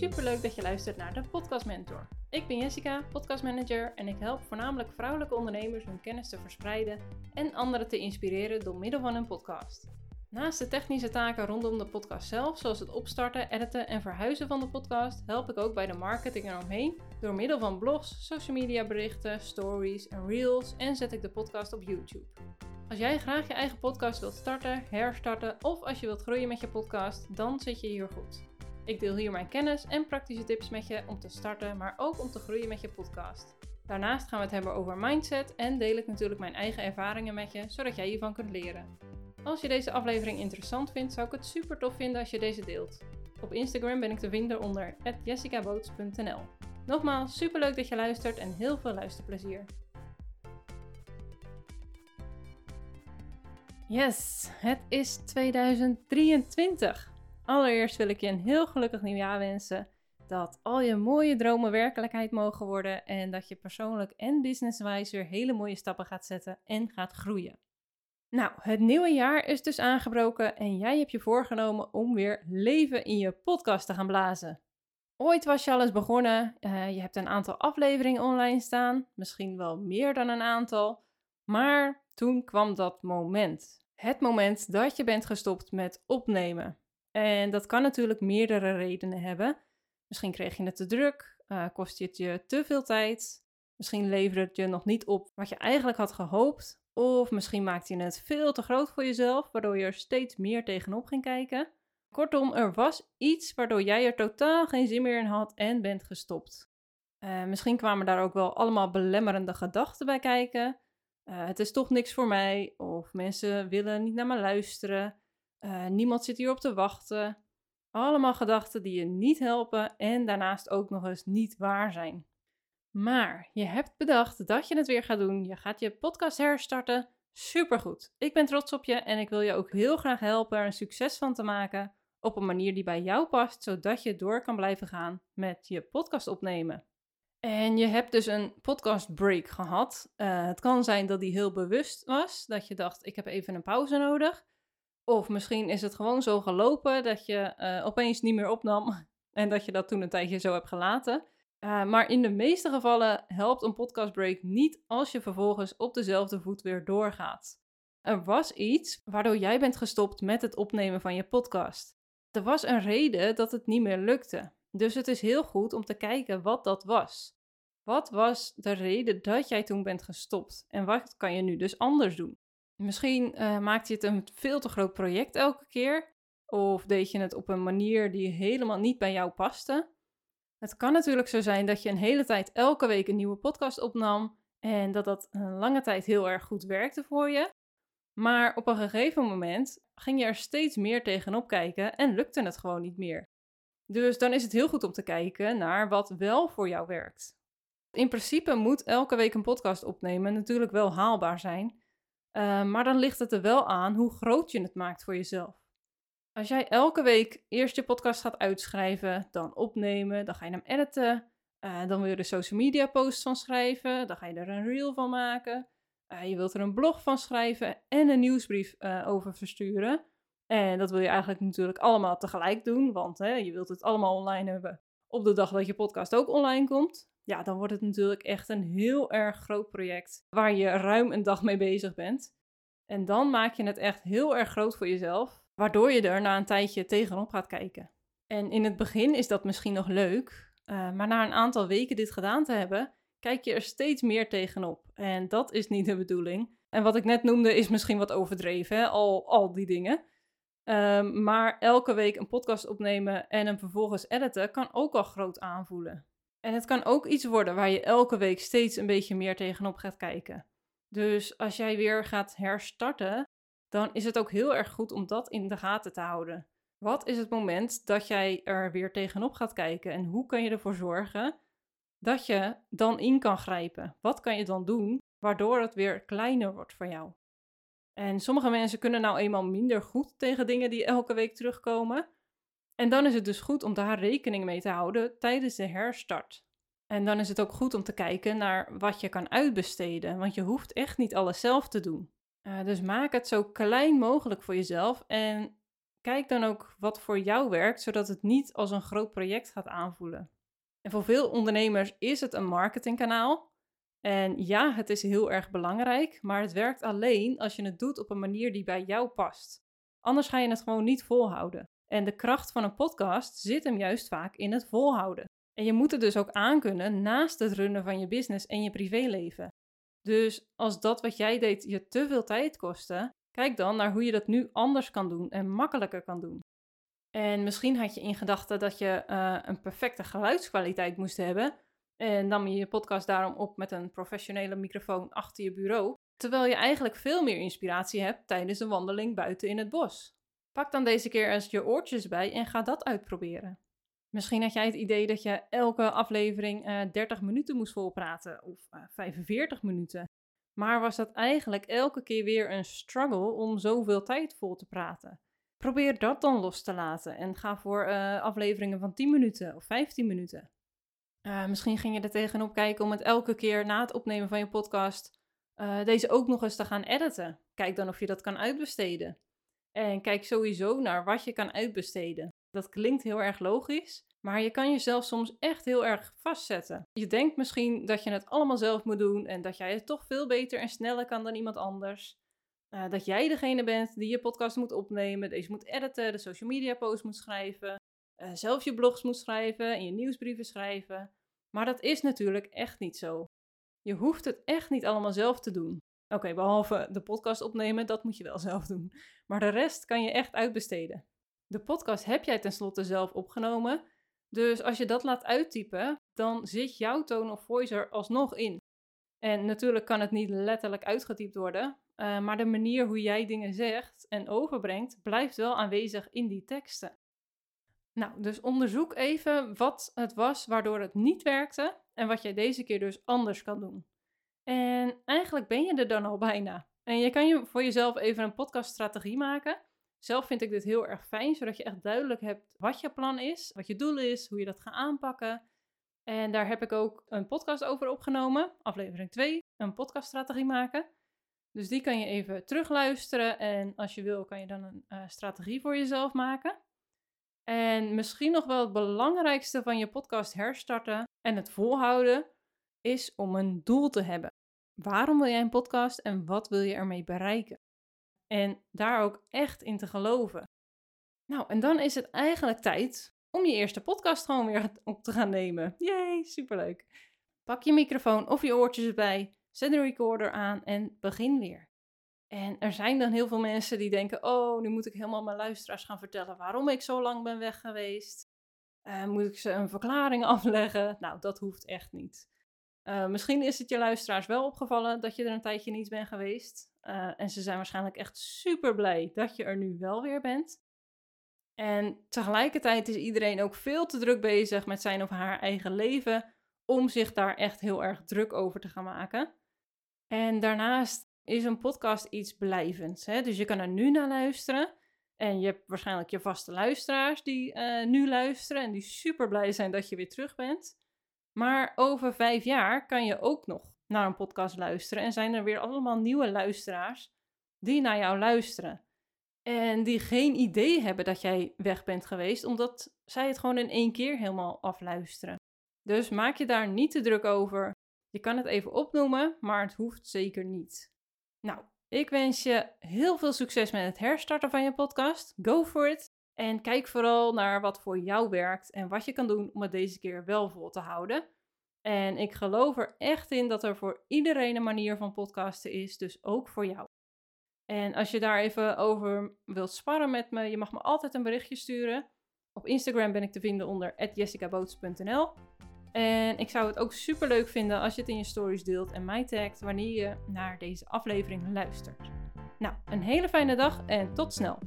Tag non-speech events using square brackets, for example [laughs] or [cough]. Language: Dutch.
superleuk dat je luistert naar de Podcast Mentor. Ik ben Jessica, podcastmanager en ik help voornamelijk vrouwelijke ondernemers hun kennis te verspreiden en anderen te inspireren door middel van een podcast. Naast de technische taken rondom de podcast zelf, zoals het opstarten, editen en verhuizen van de podcast, help ik ook bij de marketing eromheen door middel van blogs, social media berichten, stories en reels en zet ik de podcast op YouTube. Als jij graag je eigen podcast wilt starten, herstarten of als je wilt groeien met je podcast, dan zit je hier goed. Ik deel hier mijn kennis en praktische tips met je om te starten, maar ook om te groeien met je podcast. Daarnaast gaan we het hebben over mindset en deel ik natuurlijk mijn eigen ervaringen met je, zodat jij hiervan kunt leren. Als je deze aflevering interessant vindt, zou ik het super tof vinden als je deze deelt. Op Instagram ben ik te vinden onder jessicaboots.nl. Nogmaals, super leuk dat je luistert en heel veel luisterplezier. Yes, het is 2023. Allereerst wil ik je een heel gelukkig nieuwjaar wensen. Dat al je mooie dromen werkelijkheid mogen worden en dat je persoonlijk en businesswijs weer hele mooie stappen gaat zetten en gaat groeien. Nou, het nieuwe jaar is dus aangebroken en jij hebt je voorgenomen om weer leven in je podcast te gaan blazen. Ooit was je al eens begonnen, uh, je hebt een aantal afleveringen online staan, misschien wel meer dan een aantal, maar toen kwam dat moment. Het moment dat je bent gestopt met opnemen. En dat kan natuurlijk meerdere redenen hebben. Misschien kreeg je het te druk, uh, kost het je te veel tijd, misschien leverde het je nog niet op wat je eigenlijk had gehoopt, of misschien maakte je het veel te groot voor jezelf, waardoor je er steeds meer tegenop ging kijken. Kortom, er was iets waardoor jij er totaal geen zin meer in had en bent gestopt. Uh, misschien kwamen daar ook wel allemaal belemmerende gedachten bij kijken. Uh, het is toch niks voor mij, of mensen willen niet naar me luisteren. Uh, niemand zit hier op te wachten. Allemaal gedachten die je niet helpen en daarnaast ook nog eens niet waar zijn. Maar je hebt bedacht dat je het weer gaat doen. Je gaat je podcast herstarten. Supergoed. Ik ben trots op je en ik wil je ook heel graag helpen er een succes van te maken. Op een manier die bij jou past, zodat je door kan blijven gaan met je podcast opnemen. En je hebt dus een podcast break gehad. Uh, het kan zijn dat die heel bewust was, dat je dacht: ik heb even een pauze nodig. Of misschien is het gewoon zo gelopen dat je uh, opeens niet meer opnam [laughs] en dat je dat toen een tijdje zo hebt gelaten. Uh, maar in de meeste gevallen helpt een podcastbreak niet als je vervolgens op dezelfde voet weer doorgaat. Er was iets waardoor jij bent gestopt met het opnemen van je podcast. Er was een reden dat het niet meer lukte. Dus het is heel goed om te kijken wat dat was. Wat was de reden dat jij toen bent gestopt? En wat kan je nu dus anders doen? Misschien uh, maakte je het een veel te groot project elke keer. Of deed je het op een manier die helemaal niet bij jou paste. Het kan natuurlijk zo zijn dat je een hele tijd elke week een nieuwe podcast opnam en dat dat een lange tijd heel erg goed werkte voor je. Maar op een gegeven moment ging je er steeds meer tegenop kijken en lukte het gewoon niet meer. Dus dan is het heel goed om te kijken naar wat wel voor jou werkt. In principe moet elke week een podcast opnemen natuurlijk wel haalbaar zijn. Uh, maar dan ligt het er wel aan hoe groot je het maakt voor jezelf. Als jij elke week eerst je podcast gaat uitschrijven, dan opnemen, dan ga je hem editen, uh, dan wil je er social media posts van schrijven, dan ga je er een reel van maken, uh, je wilt er een blog van schrijven en een nieuwsbrief over versturen. En dat wil je eigenlijk natuurlijk allemaal tegelijk doen, want hè, je wilt het allemaal online hebben op de dag dat je podcast ook online komt. Ja, dan wordt het natuurlijk echt een heel erg groot project waar je ruim een dag mee bezig bent. En dan maak je het echt heel erg groot voor jezelf waardoor je er na een tijdje tegenop gaat kijken. En in het begin is dat misschien nog leuk, uh, maar na een aantal weken dit gedaan te hebben, kijk je er steeds meer tegenop. En dat is niet de bedoeling. En wat ik net noemde is misschien wat overdreven, hè? Al, al die dingen. Um, maar elke week een podcast opnemen en hem vervolgens editen kan ook al groot aanvoelen. En het kan ook iets worden waar je elke week steeds een beetje meer tegenop gaat kijken. Dus als jij weer gaat herstarten, dan is het ook heel erg goed om dat in de gaten te houden. Wat is het moment dat jij er weer tegenop gaat kijken en hoe kan je ervoor zorgen dat je dan in kan grijpen? Wat kan je dan doen waardoor het weer kleiner wordt voor jou? En sommige mensen kunnen nou eenmaal minder goed tegen dingen die elke week terugkomen. En dan is het dus goed om daar rekening mee te houden tijdens de herstart. En dan is het ook goed om te kijken naar wat je kan uitbesteden, want je hoeft echt niet alles zelf te doen. Uh, dus maak het zo klein mogelijk voor jezelf en kijk dan ook wat voor jou werkt, zodat het niet als een groot project gaat aanvoelen. En voor veel ondernemers is het een marketingkanaal. En ja, het is heel erg belangrijk, maar het werkt alleen als je het doet op een manier die bij jou past. Anders ga je het gewoon niet volhouden. En de kracht van een podcast zit hem juist vaak in het volhouden. En je moet het dus ook aankunnen naast het runnen van je business en je privéleven. Dus als dat wat jij deed je te veel tijd kostte, kijk dan naar hoe je dat nu anders kan doen en makkelijker kan doen. En misschien had je in gedachten dat je eh, een perfecte geluidskwaliteit moest hebben. En nam je je podcast daarom op met een professionele microfoon achter je bureau. Terwijl je eigenlijk veel meer inspiratie hebt tijdens een wandeling buiten in het bos. Pak dan deze keer eens je oortjes bij en ga dat uitproberen. Misschien had jij het idee dat je elke aflevering uh, eh, 30 minuten moest volpraten of uh, eh, 45 minuten. Maar was dat eigenlijk elke keer weer een struggle om zoveel tijd vol te praten? Probeer dat dan los te laten en ga voor uh, afleveringen van 10 minuten of 15 minuten. Misschien ging je er tegenop kijken om het elke keer na het opnemen van je podcast deze ook nog eens te gaan editen. Kijk dan of je dat kan uitbesteden. En kijk sowieso naar wat je kan uitbesteden. Dat klinkt heel erg logisch, maar je kan jezelf soms echt heel erg vastzetten. Je denkt misschien dat je het allemaal zelf moet doen en dat jij het toch veel beter en sneller kan dan iemand anders. Uh, dat jij degene bent die je podcast moet opnemen, deze moet editen, de social media posts moet schrijven, uh, zelf je blogs moet schrijven en je nieuwsbrieven schrijven. Maar dat is natuurlijk echt niet zo. Je hoeft het echt niet allemaal zelf te doen. Oké, behalve de podcast opnemen, dat moet je wel [laughs] zelf doen. Maar de rest kan je echt uitbesteden. De podcast heb jij tenslotte zelf opgenomen. Dus als je dat laat uittypen, dan zit jouw tone of voice er alsnog in. En natuurlijk kan het niet letterlijk uitgetypt worden, uh, maar de manier hoe jij dingen zegt en overbrengt, blijft wel aanwezig in die teksten. Nou, dus onderzoek even wat het was waardoor het niet werkte en wat jij deze keer dus anders kan doen. En eigenlijk ben je er dan al bijna. En je kan je voor jezelf even een podcaststrategie maken. Zelf vind ik dit heel erg fijn, zodat je echt duidelijk hebt wat je plan is, wat je doel is, hoe je dat gaat aanpakken. En daar heb ik ook een podcast over opgenomen, aflevering 2, een podcaststrategie maken. Dus die kan je even terugluisteren en als je wil kan je dan een uh, strategie voor jezelf maken. En misschien nog wel het belangrijkste van je podcast herstarten en het volhouden is om een doel te hebben. Waarom wil jij een podcast en wat wil je ermee bereiken? En daar ook echt in te geloven. Nou, en dan is het eigenlijk tijd om je eerste podcast gewoon weer [laughs] op te gaan nemen. Yay, superleuk. Pak je microfoon of je oortjes erbij, zet de recorder aan en begin weer. En er zijn dan heel veel mensen die denken: Oh, nu moet ik helemaal mijn luisteraars gaan vertellen waarom ik zo lang ben weg geweest. Uh, moet ik ze een verklaring [laughs] afleggen? Nou, dat hoeft echt niet. Uh, misschien is het je luisteraars wel opgevallen dat je er een tijdje niet bent geweest. Uh, en ze zijn waarschijnlijk echt super blij dat je er nu wel weer bent. En tegelijkertijd is iedereen ook veel te druk bezig met zijn of haar eigen leven om zich daar echt heel erg druk over te gaan maken. En daarnaast is een podcast iets blijvends. Hè? Dus je kan er nu naar luisteren. En je hebt waarschijnlijk je vaste luisteraars die uh, nu luisteren en die super blij zijn dat je weer terug bent. Maar over vijf jaar kan je ook nog naar een podcast luisteren en zijn er weer allemaal nieuwe luisteraars die naar jou luisteren. En die geen idee hebben dat jij weg bent geweest, omdat zij het gewoon in één keer helemaal afluisteren. Dus maak je daar niet te druk over. Je kan het even opnoemen, maar het hoeft zeker niet. Nou, ik wens je heel veel succes met het herstarten van je podcast. Go for it! En kijk vooral naar wat voor jou werkt en wat je kan doen om het deze keer wel vol te houden. En ik geloof er echt in dat er voor iedereen een manier van podcasten is, dus ook voor jou. En als je daar even over wilt sparren met me, je mag me altijd een berichtje sturen. Op Instagram ben ik te vinden onder jessicaboots.nl. En ik zou het ook super leuk vinden als je het in je stories deelt en mij tagt wanneer je naar deze aflevering luistert. Nou, een hele fijne dag en tot snel!